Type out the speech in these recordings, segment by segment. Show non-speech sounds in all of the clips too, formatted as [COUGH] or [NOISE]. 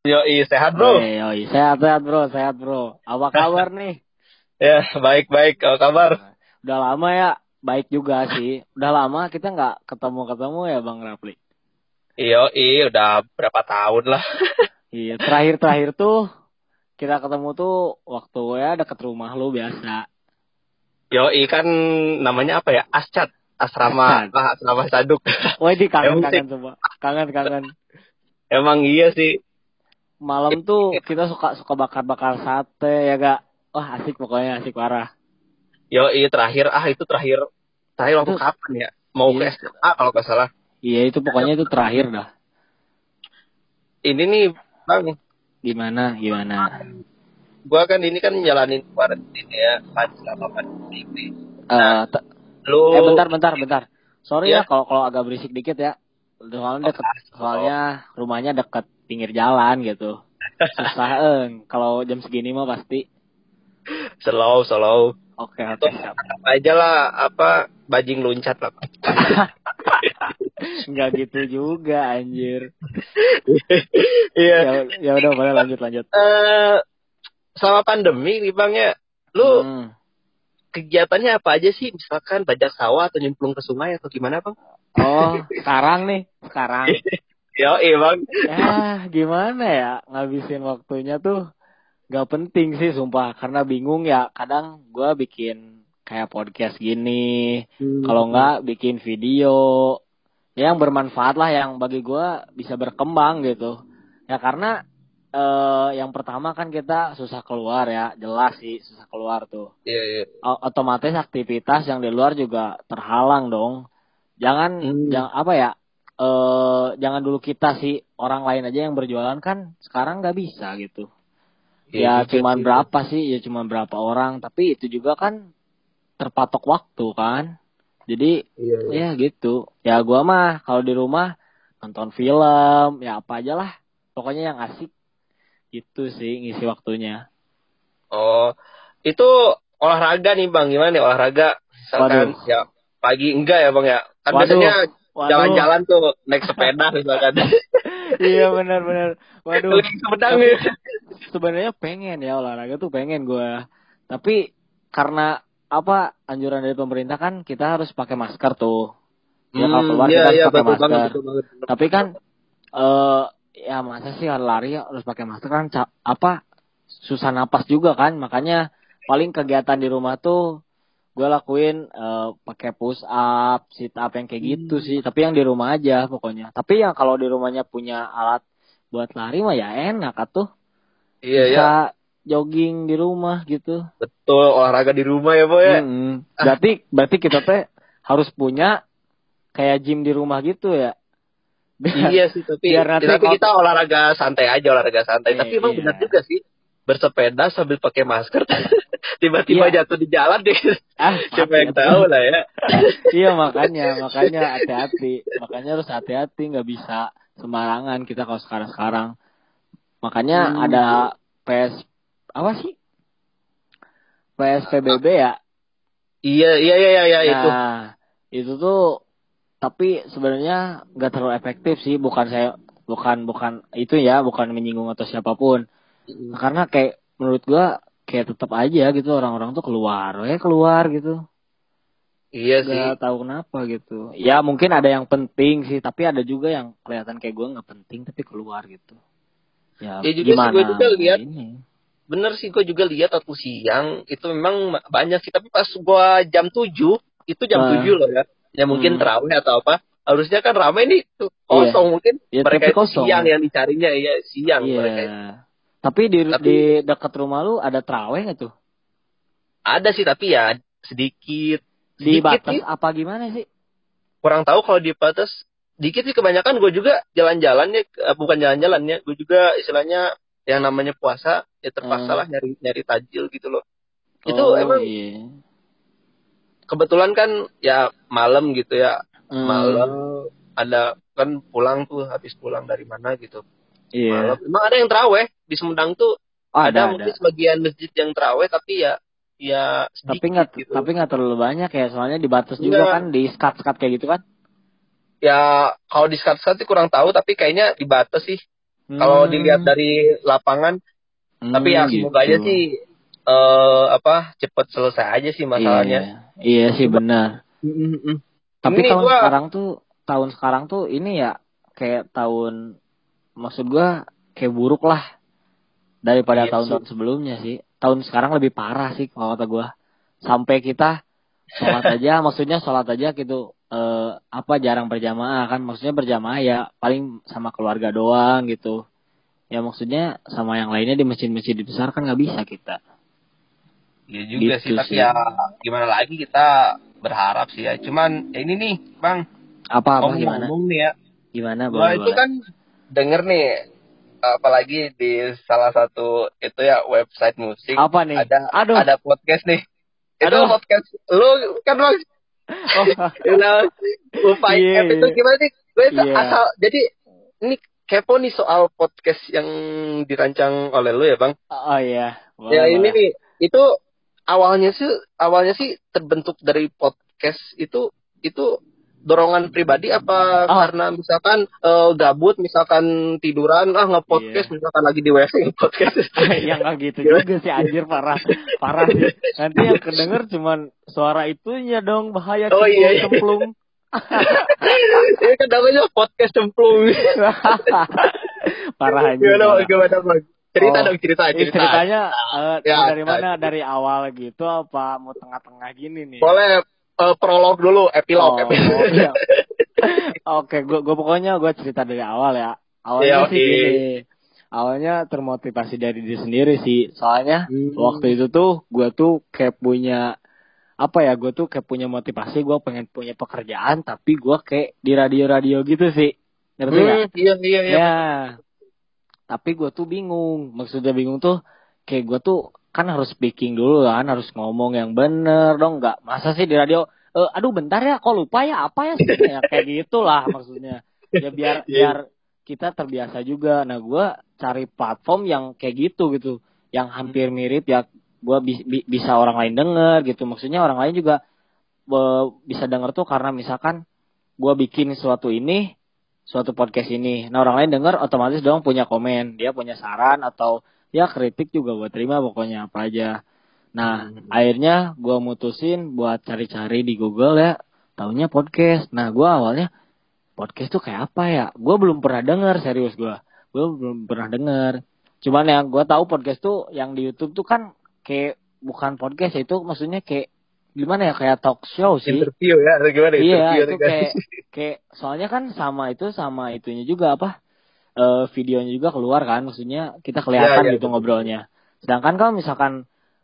Yoi, sehat bro. Yoi. Sehat, sehat bro, sehat bro. Apa [LAUGHS] kabar nih? Ya, baik-baik. Apa kabar? Udah lama ya, baik juga sih. Udah lama kita nggak ketemu-ketemu ya Bang Rapli. Yoi, udah berapa tahun lah. [LAUGHS] Iya, terakhir-terakhir tuh kita ketemu tuh waktu ya deket rumah lu biasa. Yoi kan namanya apa ya? Ascat. Asrama, Ascat. ah, asrama saduk. Wah, ini Emang [LAUGHS] kangen-kangen coba. Kangen-kangen. Emang iya sih. Malam tuh kita suka suka bakar-bakar sate ya gak? Wah, asik pokoknya, asik parah. Yoi, terakhir, ah itu terakhir. Terakhir waktu Itu- kapan ya? Mau ke Iya. SMA kalau nggak salah. Iya, itu pokoknya itu terakhir dah. Ini nih, Bang. Gimana? Gimana? Gua kan ini kan jalanin quarantine ya. Kan selama pandemi. Eh, te- Lu... Eh bentar bentar bentar. Sorry Iya. ya kalau kalau agak berisik dikit ya. Soalnya deket, Oh. soalnya rumahnya deket pinggir jalan gitu. Susah [LAUGHS] eng. Kalau jam segini mah pasti. Slow, slow. Oke oke siap. Anggap aja lah, apa, bajing luncat lah. [LAUGHS] Enggak gitu juga anjir. [LAUGHS] Iya. Ya, ya udah boleh lanjut lanjut. Eh, selama pandemi nih Bang ya, lu Hmm. kegiatannya apa aja sih? Misalkan bajak sawah atau nyemplung ke sungai atau gimana Bang? Oh sekarang nih sekarang. [LAUGHS] Yo, Bang. Ya gimana ya ngabisin waktunya tuh gak penting sih sumpah karena bingung ya kadang gua bikin kayak podcast gini Kalau enggak bikin video ya yang bermanfaat lah yang bagi gua bisa berkembang gitu. Ya karena eh yang pertama kan kita susah keluar ya, jelas sih susah keluar tuh. Iya. O- otomatis aktivitas yang di luar juga terhalang dong. Jangan Hmm. jangan apa ya? eh jangan dulu kita sih orang lain aja yang berjualan kan sekarang nggak bisa gitu. Ya juga cuman sih. berapa sih? Ya cuman berapa orang, tapi itu juga kan terpatok waktu kan. Jadi Iya, iya. Ya gitu. Ya gua mah kalau di rumah nonton film, ya apa aja lah. Pokoknya yang asik. Gitu sih ngisi waktunya. Oh, itu olahraga nih Bang. Gimana nih olahraga? Misalkan Waduh. ya pagi enggak ya Bang ya? Kan Waduh. biasanya jalan-jalan tuh naik sepeda misalkan. [LAUGHS] iya benar-benar. Waduh. Sepedang nih. sebenarnya pengen ya olahraga tuh pengen gua. Tapi karena apa anjuran dari pemerintah kan kita harus pakai masker tuh. Ya kalau keluar iya, kita iya, pakai banget, masker. betul banget. Tapi kan eh ya masa sih lari harus pakai masker kan apa susah napas juga kan makanya paling kegiatan di rumah tuh gue lakuin eh, pakai push up, sit up yang kayak gitu Hmm. sih. Tapi yang di rumah aja pokoknya. Tapi yang kalau di rumahnya punya alat buat lari mah ya enak atuh. Iya, Bisa iya. jogging di rumah gitu. Betul, olahraga di rumah ya, Boy. ya? Mm-mm. Berarti berarti kita teh harus punya kayak gym di rumah gitu ya. Biar- Iya sih, tapi, biar nanti tapi kita olahraga santai aja, olahraga santai. Iya, tapi emang iya. benar juga sih, bersepeda sambil pakai masker, [LAUGHS] tiba-tiba Iya. jatuh di jalan deh. Ah, [LAUGHS] Siapa yang tahu lah ya. [LAUGHS] iya makanya makanya hati-hati makanya harus hati-hati nggak bisa sembarangan kita kalau sekarang-sekarang makanya Hmm. ada PS apa sih PSPBB ya Iya, iya, iya, iya, iya, itu. nah itu tuh tapi sebenarnya nggak terlalu efektif sih bukan saya bukan bukan itu ya bukan menyinggung atau siapa pun karena kayak menurut gua kayak tetap aja gitu orang-orang tuh keluar ya keluar gitu Iya sih. nggak tahu kenapa gitu ya mungkin ada yang penting sih tapi ada juga yang kelihatan kayak gue nggak penting tapi keluar gitu ya, Ya juga sih, gimana gue juga lihat. ini Bener sih, gue juga lihat waktu siang, itu memang ma- banyak sih. Tapi pas gua jam 7, itu jam Ah. 7 loh ya. Ya mungkin Hmm. terawih atau apa. Harusnya kan ramai nih, tuh, kosong mungkin. Ya, mereka kosong. siang yang dicarinya, iya siang iya mereka. Tapi di Tapi- di dekat rumah lu ada terawih nggak tuh Ada sih, tapi ya sedikit. di Sedikit batas sih. apa gimana sih kurang tahu kalau di batas dikit sih kebanyakan gue juga jalan-jalan ya eh, bukan jalan-jalan ya gue juga istilahnya yang namanya puasa ya terpaksa Hmm. lah nyari nyari tajil gitu loh itu Oh, emang iya. kebetulan kan ya malam gitu ya Hmm, malam ada kan pulang tuh habis pulang dari mana gitu iya. Malam. Emang ada yang teraweh di Sumedang tuh Oh, ada, ada ada. mungkin sebagian masjid yang teraweh tapi ya ya tapi sedikit nggak gitu. tapi nggak terlalu banyak ya soalnya di batas juga kan di skat skat kayak gitu kan? Ya kalau di skat sih kurang tahu tapi kayaknya dibatas sih. Kalau Hmm. dilihat dari lapangan Hmm, tapi ya semoga aja gitu. sih eh apa cepet selesai aja sih masalahnya. Iya, iya sih benar. Tapi Ini tahun gua- sekarang tuh tahun sekarang tuh ini ya kayak tahun maksud gua kayak buruk lah daripada Iya tahun-tahun sebelumnya sih. Tahun sekarang lebih parah sih kalau kata gua. Sampai kita sholat [LAUGHS] aja, maksudnya sholat aja gitu eh, apa jarang berjamaah kan? Maksudnya berjamaah ya paling sama keluarga doang gitu. Ya maksudnya sama yang lainnya di masjid-masjid besar kan nggak bisa kita. Iya juga Gitu sih, tapi sih. ya gimana lagi kita berharap sih ya. Cuman ya ini nih, Bang, Apa apa gimana? nih ya. Gimana Gua boleh itu kan denger nih apalagi di salah satu itu ya website musik Apa nih? ada Aduh. ada podcast nih. Itu Aduh. podcast lu kan Bang Oh, you know, lupa Iya, itu iya. gimana nih? Gue itu Iya. asal jadi ini kepo nih soal podcast yang dirancang oleh lu ya, Bang. oh iya. Boleh, ya ini nih itu awalnya sih awalnya sih terbentuk dari podcast itu itu dorongan pribadi apa Oh. karena misalkan eh, gabut misalkan tiduran ah nge-podcast Iya. misalkan lagi di WC nge-podcast [LAUGHS] yang nggak gitu juga sih anjir parah parah nanti yang kedenger cuman suara itunya dong bahaya Oh, cemplung iya, [LAUGHS] iya. cemplung ini kan namanya podcast cemplung [LAUGHS] parah anjir gimana gimana bang cerita Oh. dong cerita cerita ceritanya eh, Ya, dari ya. mana dari awal gitu apa mau tengah-tengah gini nih boleh eh, prolog dulu epilog Oh, epilog. iya. [LAUGHS] Oke, gue gue pokoknya gue cerita dari awal ya. Awalnya Iya, sih gini. Awalnya termotivasi dari diri sendiri sih. Soalnya Hmm. waktu itu tuh gue tuh kayak punya apa ya? Gue tuh kayak punya motivasi. Gue pengen punya pekerjaan, tapi gue kayak di radio-radio gitu sih. Ngerti nggak? Hmm, iya iya iya Ya. Tapi gue tuh bingung. Maksudnya bingung tuh kayak gue tuh kan harus speaking dulu kan, harus ngomong yang bener dong. Nggak masa sih di radio? Eh, aduh bentar ya, kok lupa ya apa ya sih ya kayak gitulah maksudnya. Ya biar [LAUGHS] Iya. biar kita terbiasa juga. Nah gue cari platform yang kayak gitu gitu, yang hampir mirip ya. Gue bi- bi- bisa orang lain denger gitu. Maksudnya orang lain juga bisa denger tuh karena misalkan gue bikin suatu ini suatu podcast ini. Nah orang lain denger otomatis dong punya komen, dia punya saran atau ya kritik juga gue terima pokoknya apa aja. Nah Hmm. akhirnya gue mutusin buat cari-cari di Google ya, taunya podcast. Nah gue awalnya podcast tuh kayak apa ya? Gue belum pernah denger serius gue, gue belum pernah denger. Cuman yang gue tahu podcast tuh yang di YouTube tuh kan kayak bukan podcast ya, itu maksudnya kayak gimana ya kayak talk show sih. interview ya atau gimana Iya interview itu kayak kayak soalnya kan sama itu sama itunya juga apa eh videonya juga keluar kan maksudnya kita kelihatan Iya, iya, gitu betul. ngobrolnya. Sedangkan kalau misalkan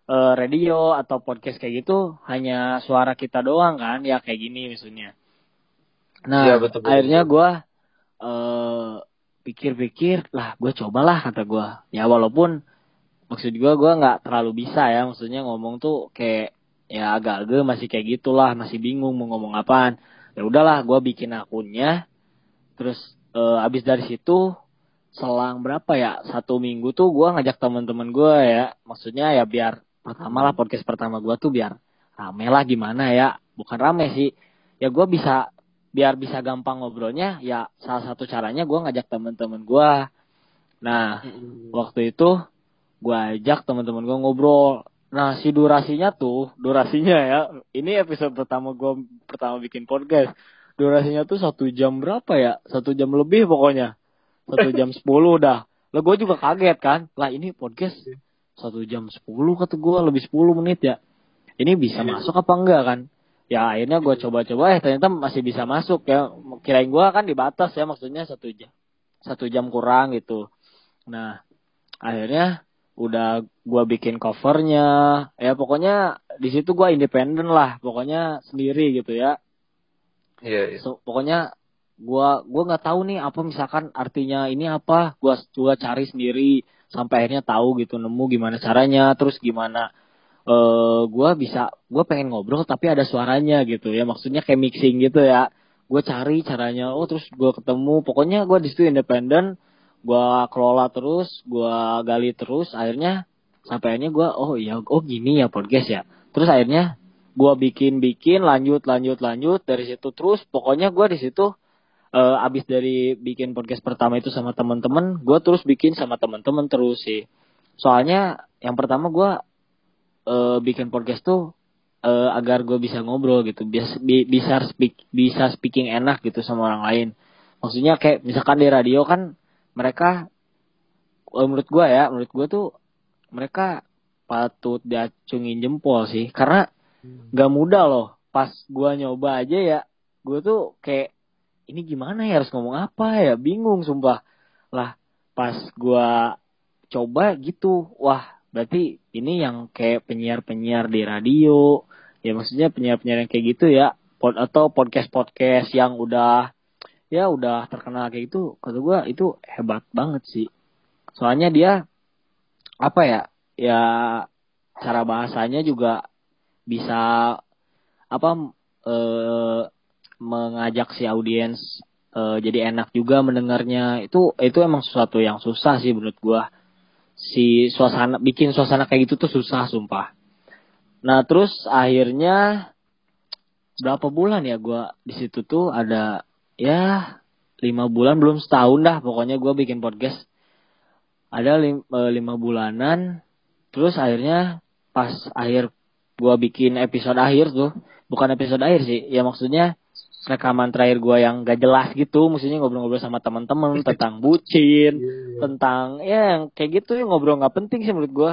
eh, radio atau podcast kayak gitu hanya suara kita doang kan ya kayak gini maksudnya. Nah Iya, betul, betul, akhirnya gue eh pikir-pikir lah gue cobalah kata gue ya walaupun maksud gue gue nggak terlalu bisa ya maksudnya ngomong tuh kayak ya agak-agak masih kayak gitulah masih bingung mau ngomong apaan ya udahlah gue bikin akunnya terus eh, abis dari situ selang berapa ya? Satu minggu tuh gue ngajak teman-teman gue ya. Maksudnya ya biar pertama lah podcast pertama gue tuh biar rame lah gimana ya. Bukan rame sih. Ya gue bisa biar bisa gampang ngobrolnya ya salah satu caranya gue ngajak teman-teman gue nah waktu itu gue ajak teman-teman gue ngobrol. Nah si durasinya tuh durasinya ya ini episode pertama gue pertama bikin podcast durasinya tuh satu jam berapa ya? Satu jam lebih pokoknya. Satu jam sepuluh dah. Lah gue juga kaget kan? Lah ini podcast satu jam sepuluh kata gue lebih sepuluh menit ya. Ini bisa Iya. masuk apa enggak kan? Ya akhirnya gue coba-coba eh ternyata masih bisa masuk ya. Kirain gue kan dibatas ya maksudnya satu jam satu jam kurang gitu. Nah akhirnya udah gue bikin covernya. Ya pokoknya di situ gue independen lah pokoknya sendiri gitu ya iya iya. So, pokoknya gua gua nggak tahu nih apa misalkan artinya ini apa. Gua gua cari sendiri sampai akhirnya tahu gitu nemu gimana caranya terus gimana eh gua bisa gua pengen ngobrol tapi ada suaranya gitu ya. Maksudnya kayak mixing gitu ya. Gue cari caranya oh terus gua ketemu. Pokoknya gua di situ independen gua kelola terus gua gali terus. Akhirnya sampai akhirnya gua oh ya oh gini ya podcast ya. Terus akhirnya gua bikin bikin lanjut lanjut lanjut dari situ terus pokoknya gua di situ uh, abis dari bikin podcast pertama itu sama teman-teman gue terus bikin sama teman-teman terus sih soalnya yang pertama gue uh, bikin podcast tuh uh, agar gue bisa ngobrol gitu bisa bisa speak bisa speaking enak gitu sama orang lain maksudnya kayak misalkan di radio kan mereka uh, menurut gue ya menurut gue tuh mereka patut diacungin jempol sih karena. Nggak mudah loh. Pas gue nyoba aja ya gue tuh kayak ini gimana ya? Harus ngomong apa ya? Bingung sumpah. Lah pas gua coba gitu wah berarti ini yang kayak penyiar-penyiar di radio. Ya maksudnya penyiar-penyiar yang kayak gitu ya. Pod atau podcast-podcast yang udah ya udah terkenal kayak gitu. Kata gua itu hebat banget sih. Soalnya dia apa ya ya cara bahasanya juga bisa apa eh, mengajak si audiens uh, jadi enak juga mendengarnya. Itu itu emang sesuatu yang susah sih menurut gua. Si suasana bikin suasana kayak gitu tuh susah sumpah. Nah terus akhirnya berapa bulan ya gua di situ tuh ada ya lima bulan belum setahun dah pokoknya gua bikin podcast. Ada lima, eh, lima bulanan. Terus akhirnya pas akhir gua bikin episode akhir tuh. Bukan episode akhir sih. Ya maksudnya rekaman terakhir gue yang gak jelas gitu. Maksudnya ngobrol-ngobrol sama teman-teman [LAUGHS] tentang bucin yeah, yeah. tentang ya yang kayak gitu. Ya ngobrol nggak penting sih menurut gue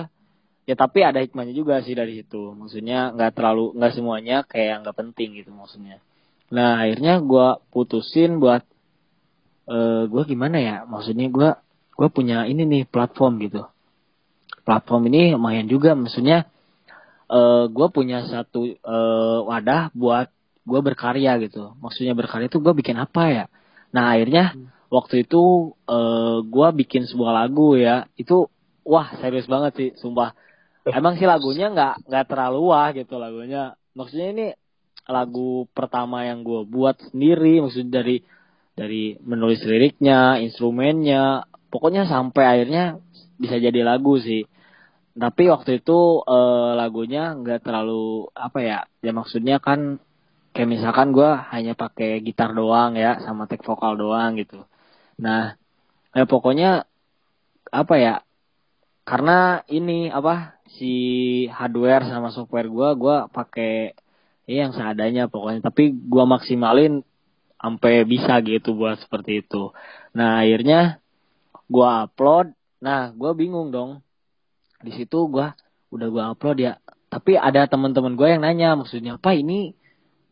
ya tapi ada hikmahnya juga sih dari situ. Maksudnya nggak terlalu nggak semuanya kayak nggak penting gitu maksudnya. Nah akhirnya gue putusin buat uh, eh, gue gimana ya? Maksudnya gue gue punya ini nih platform gitu. Platform ini lumayan juga. Maksudnya uh, gue punya satu uh, wadah buat gue berkarya gitu. Maksudnya berkarya itu gue bikin apa ya? Nah akhirnya hmm. waktu itu uh, eh, gue bikin sebuah lagu ya. Itu wah serius banget sih sumpah. Emang sih lagunya nggak nggak terlalu wah gitu lagunya. Maksudnya ini lagu pertama yang gue buat sendiri maksudnya dari dari menulis liriknya instrumennya. Pokoknya sampai akhirnya bisa jadi lagu sih tapi waktu itu uh, lagunya nggak terlalu apa ya ya maksudnya kan kayak misalkan gue hanya pakai gitar doang ya sama take vokal doang gitu. Nah ya pokoknya apa ya karena ini apa si hardware sama software gue gue pakai ya yang seadanya pokoknya. Tapi gue maksimalin sampai bisa gitu buat seperti itu. Nah akhirnya gue upload. Nah gue bingung dong di situ gue udah gue upload ya. Tapi ada teman-teman gue yang nanya maksudnya apa ini?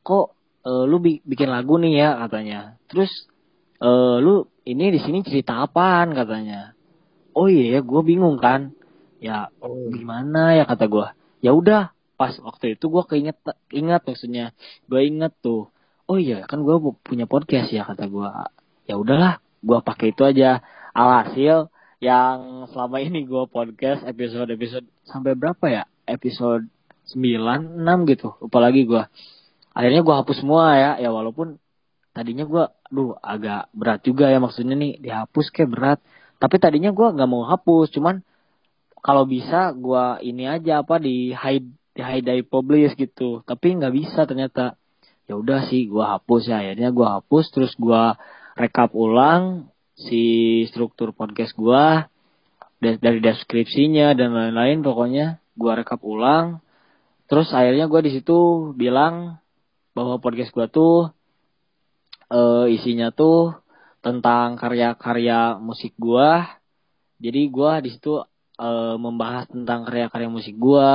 Kok uh, lu bi bikin lagu nih ya? katanya. Terus uh, lu ini di sini cerita apaan? katanya. Oh iya ya gue bingung kan. Ya oh. gimana ya? kata gue ya udah pas waktu itu gue keinget ingat maksudnya gue inget tuh. Oh iya kan gue punya podcast ya kata gue ya udahlah gue pakai itu aja. Alhasil yang selama ini gue podcast episode episode sampai berapa ya? Episode 9 6 gitu. Lupa lagi gue akhirnya gue hapus semua ya. Ya walaupun tadinya gue duh agak berat juga ya maksudnya nih. Dihapus kayak berat. Tapi tadinya gue nggak mau hapus. Cuman kalau bisa gue ini aja apa di hide di hide dari publish gitu. Tapi nggak bisa ternyata. Ya udah sih gue hapus ya. Akhirnya gue hapus terus gue rekap ulang si struktur podcast gue dari deskripsinya dan lain-lain pokoknya gue rekap ulang terus akhirnya gue di situ bilang bahwa podcast gue tuh uh, isinya tuh tentang karya-karya musik gue. Jadi gue di situ uh, membahas tentang karya-karya musik gue.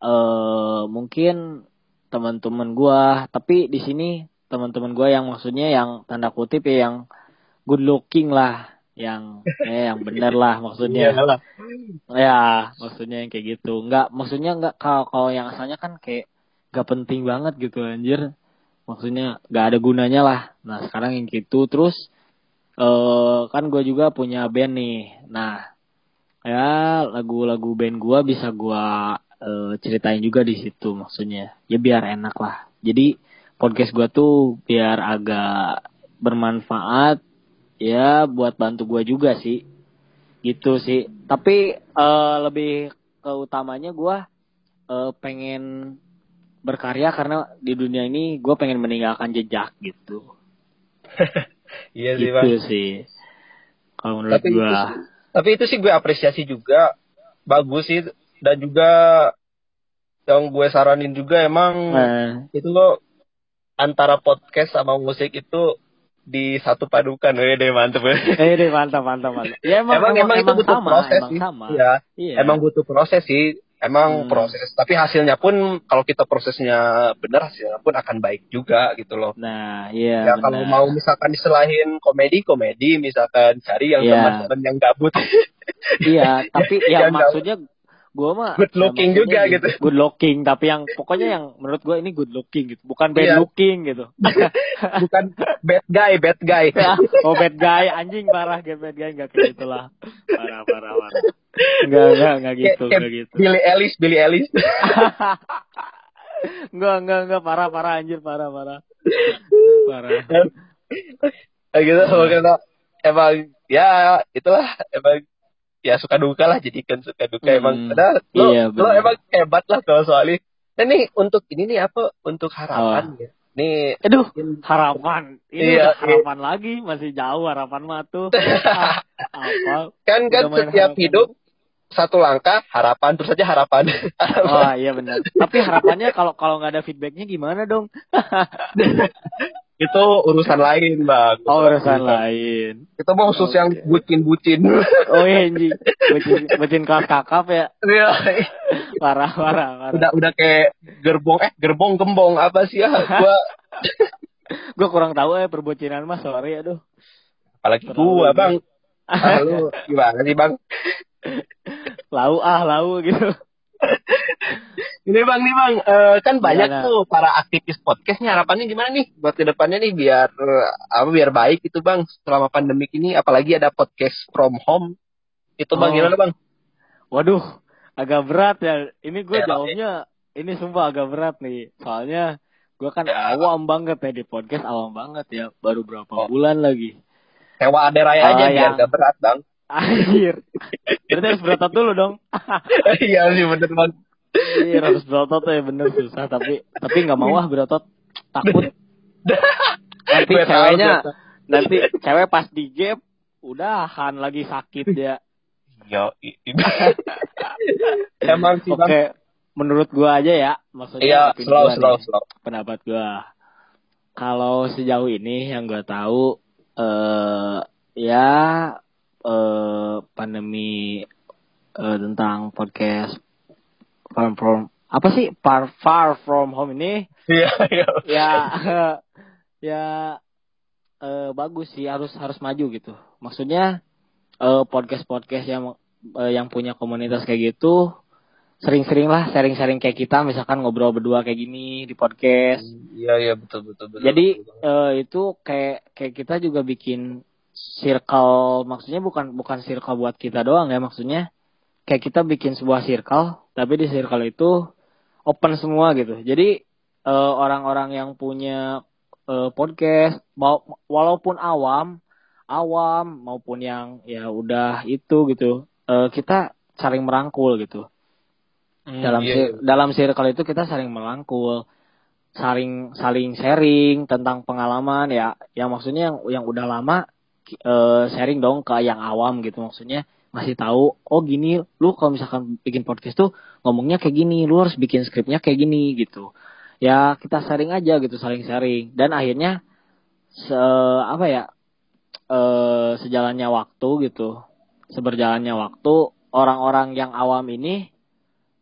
Uh, mungkin teman-teman gue, tapi di sini teman-teman gue yang maksudnya yang tanda kutip ya yang good looking lah, yang eh yang bener lah maksudnya. ya, maksudnya yang kayak gitu. Enggak, maksudnya enggak kalau kalau yang asalnya kan kayak gak penting banget gitu anjir. Maksudnya gak ada gunanya lah. Nah sekarang yang gitu. Terus uh, kan gue juga punya band nih. Nah ya lagu-lagu band gue bisa gue uh, ceritain juga di situ maksudnya. Ya biar enak lah. Jadi podcast gue tuh biar agak bermanfaat ya buat bantu gue juga sih. Gitu sih. Tapi uh, lebih keutamanya gue uh, pengen berkarya karena di dunia ini gue pengen meninggalkan jejak gitu. [LAUGHS] Iya sih gitu bang. sih. Kalau menurut sih, tapi itu sih gue apresiasi juga. Bagus sih. Dan juga yang gue saranin juga emang Eh, itu lo antara podcast sama musik itu di satu padukan. Deh mantep ya. eh deh mantap mantap mantap. Ya emang emang, emang, itu butuh sama proses emang sih. sama. Iya, iya. Emang butuh proses sih. Emang Hmm. proses. Tapi hasilnya pun kalau kita prosesnya benar hasilnya pun akan baik juga gitu loh. Nah iya ya kalau mau misalkan diselahin komedi komedi. Misalkan cari yang Iya. teman-teman yang gabut. Iya [LAUGHS] tapi ya Yang maksudnya gua mah Good looking juga gitu. good looking tapi yang pokoknya yang menurut gua ini good looking gitu. Bukan bad Iya. looking gitu. [LAUGHS] Bukan bad guy bad guy. [LAUGHS] Ya, oh bad guy. Anjing parah. Kayak bad guy nggak kayak gitulah. Parah parah parah. Nggak nggak nggak gitu nggak gitu. Billy Ellis Billy Ellis nggak [LAUGHS] nggak nggak parah parah anjir. Parah parah. Parah. Gitu makanya emang ya itulah. Emang ya suka duka lah jadikan suka duka. Hmm, emang karena lo, iya, lo emang hebat lah kalau soal ini nah nih untuk ini nih apa? Untuk harapan ya. Nih aduh harapan. Ini Iya, udah harapan lagi masih jauh harapan mah tuh. Ah, [LAUGHS] apa? Kan kan setiap harapan. hidup satu langkah harapan terus saja harapan. [LAUGHS] Oh iya benar. Tapi harapannya kalau kalau nggak ada feedbacknya gimana dong [LAUGHS] itu urusan lain bang. Oh urusan lain. Itu mau khusus yang Oke. bucin bucin oh iya anjing betin betin kelas kakap ya. Iya. parah parah parah. Udah udah kayak gerbong eh gerbong gembong. Apa sih ya? Gua [LAUGHS] gue kurang tahu ya perbocinan mah sorry aduh. Apalagi Terlalu gua bang. Ah, lu gimana sih bang? Lau ah lau gitu [LAUGHS] ini bang nih bang eh, kan banyak Gimana? tuh para aktivis podcastnya harapannya gimana nih buat ke depannya nih biar eh, apa biar baik itu bang selama pandemik ini apalagi ada podcast from home itu bang Oh. gimana bang waduh agak berat ya ini gue Ya, jawabnya ini sumpah agak berat nih soalnya gue kan Ya. awam banget ya di podcast awam banget ya baru berapa Oh. bulan lagi sewa ada raya Oh, aja biar yang- gak berat bang Anjir. Berarti harus berotot dulu dong. [LAUGHS] iya sih bener bang Anjir, harus berotot ya bener susah tapi tapi nggak mau ah berotot takut. Nanti ceweknya nanti cewek pas di gap udahan lagi sakit ya. Yo, [LAUGHS] emang sih Oke, menurut gua aja ya, maksudnya iya slow gua slow nih, slow pendapat gua. Kalau sejauh ini yang gua tahu eh ya eh pandemi eh, tentang podcast from from apa sih? Far far from home ini? Iya iya. Ya [LAUGHS] ya eh, bagus sih. Harus harus maju gitu. Maksudnya eh, podcast podcast yang eh, yang punya komunitas kayak gitu sering-sering lah sharing-sharing kayak kita. Misalkan ngobrol berdua kayak gini di podcast. Iya iya betul betul betul. Jadi betul. eh, itu kayak kayak kita juga bikin circle. Maksudnya bukan bukan circle buat kita doang ya. Maksudnya kayak kita bikin sebuah circle tapi di circle itu open semua gitu. Jadi eh, orang-orang yang punya eh, podcast mau- walaupun awam awam maupun yang ya udah itu gitu eh, kita saling merangkul gitu. Hmm, dalam iya, iya. dalam circle itu kita saling merangkul saling saling sharing tentang pengalaman ya. Yang maksudnya yang yang udah lama eh, sharing dong ke yang awam gitu maksudnya ngasih tahu oh gini lu kalau misalkan bikin podcast tuh ngomongnya kayak gini lu harus bikin skripnya kayak gini gitu ya kita sharing aja gitu saling sharing dan akhirnya se apa ya eh sejalannya waktu gitu seberjalannya waktu orang-orang yang awam ini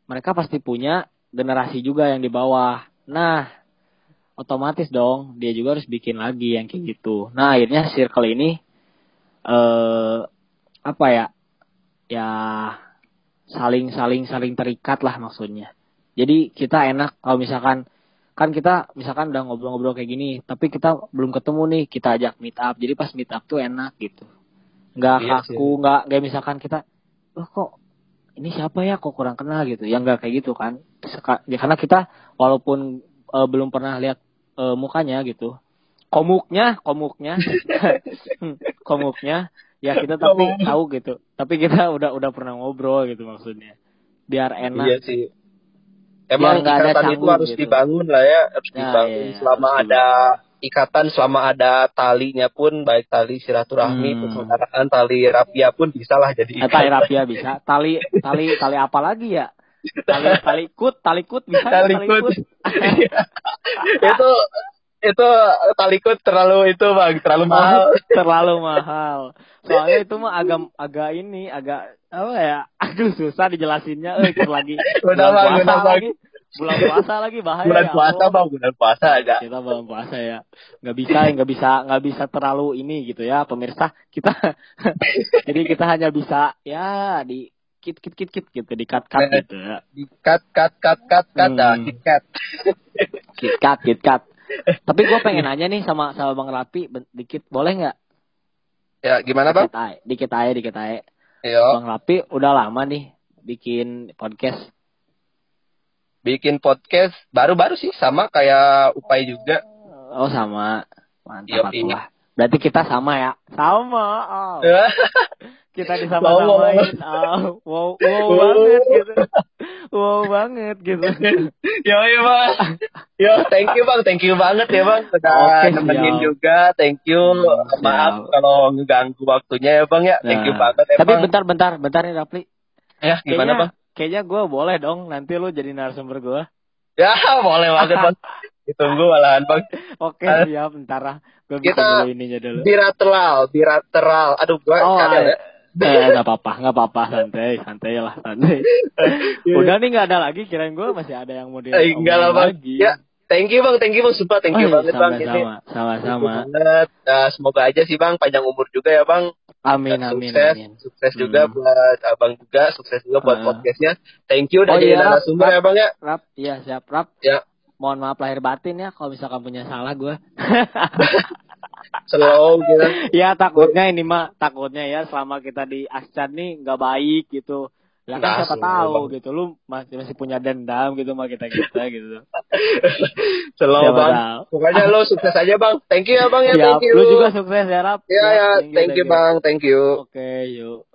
mereka pasti punya generasi juga yang di bawah. Nah, otomatis dong dia juga harus bikin lagi yang kayak gitu. Nah, akhirnya circle ini eh apa ya? Ya saling saling saling terikat lah maksudnya. Jadi kita enak kalau misalkan kan kita misalkan udah ngobrol-ngobrol kayak gini, tapi kita belum ketemu nih, kita ajak meet up. Jadi pas meet up tuh enak gitu. Nggak Iya sih. kaku, nggak kayak misalkan kita, oh kok ini siapa ya kok kurang kenal gitu yang nggak kayak gitu kan Seka- ya, karena kita walaupun eh, belum pernah lihat eh, mukanya gitu komuknya komuknya [LAUGHS] komuknya ya kita tapi tahu gitu tapi kita [LAUGHS] udah udah pernah ngobrol gitu maksudnya biar enak Iya sih. Emang ada ikatan itu canggung harus gitu. dibangun lah ya, harus Nah, dibangun iya, selama harus ada ikatan selama ada talinya pun baik tali silaturahmi, Hmm. persaudaraan, tali rapia pun bisa lah jadi Eh, tali rapia bisa. Tali tali tali apa lagi ya? Tali tali kut, tali kut bisa nggak Tali kut. [LAUGHS] itu itu talikut terlalu itu bang terlalu mahal [LAUGHS] terlalu mahal. Soalnya [LAUGHS] itu mah agak agak ini agak apa ya? [LAUGHS] Aduh susah dijelasinnya. Eh lagi Bang, puasa Bang. lagi. Bulan puasa lagi bahaya. bulan ya puasa Allah. bang bulan puasa agak Kita bulan puasa ya. Nggak bisa nggak bisa nggak bisa terlalu ini gitu ya pemirsa. Kita jadi kita hanya bisa ya di kit kit kit kit gitu di cut cut Eh. gitu ya. di cut cut cut cut cut Hmm. Kit Kat. Kit cut kit cut. Tapi gue pengen nanya nih sama sama Bang Rapi dikit boleh nggak? ya gimana bang Dikit aja, dikit aja, dikit aja. Yo, Bang Rapi udah lama nih bikin podcast. bikin podcast baru-baru sih sama kayak Upai juga Oh sama. Mantap atuh lah. Berarti kita sama ya? Sama. Oh. [LAUGHS] Kita disama-samain. Oh. Wow, wow banget gitu. [LAUGHS] Wow banget gitu. [LAUGHS] Yo, yo bang. Yo, thank you bang, thank you banget ya bang. Udah Oke, nemenin siap. juga, thank you. Hmm, Maaf siap. kalau ngeganggu waktunya ya bang ya. Thank you Nah, banget ya Tapi bang. bentar, bentar, bentar nih Rapli. Ya, gimana Kayaknya, bang? kayaknya gue boleh dong nanti lu jadi narasumber gue. Ya, boleh banget bang. [LAUGHS] Ditunggu malahan bang. Oke Ah. siap, bentar lah. Gue bikin Kita- dulu ininya dulu. Bilateral, bilateral. Aduh, gua Oh, kadang ya. Eh, nggak apa-apa, nggak apa-apa, santai, santai lah, santai. [LAUGHS] Udah nih nggak ada lagi, kirain gue masih ada yang mau di Eh, enggak lah bang. lagi. Ya, thank you bang, thank you bang. Sumpah thank you Oh, banget bang. Ini sama-sama, sama-sama. Banget. Nah, semoga aja sih bang panjang umur juga ya bang. Amin, amin, sukses, amin. sukses juga Hmm. buat abang juga, sukses juga buat Ah. podcastnya. Thank you udah Oh, jadi iya, Rap, narasumber ya bang ya. Rap, iya siap, Rap. Ya, Mohon maaf lahir batin ya kalau misalkan punya salah gue. [LAUGHS] slow gitu. ya takutnya ini mah takutnya ya selama kita di Ascan nih nggak baik gitu. Ya kan Nah, siapa tahu Bang. gitu lu masih masih punya dendam gitu sama kita kita gitu. Slow Siapa bang. tahu. Pokoknya lo sukses aja bang. Thank you ya bang ya. Siap, Thank you. lu juga sukses ya Rap. Ya ya. Thank you bang. Thank you. Oke, yuk.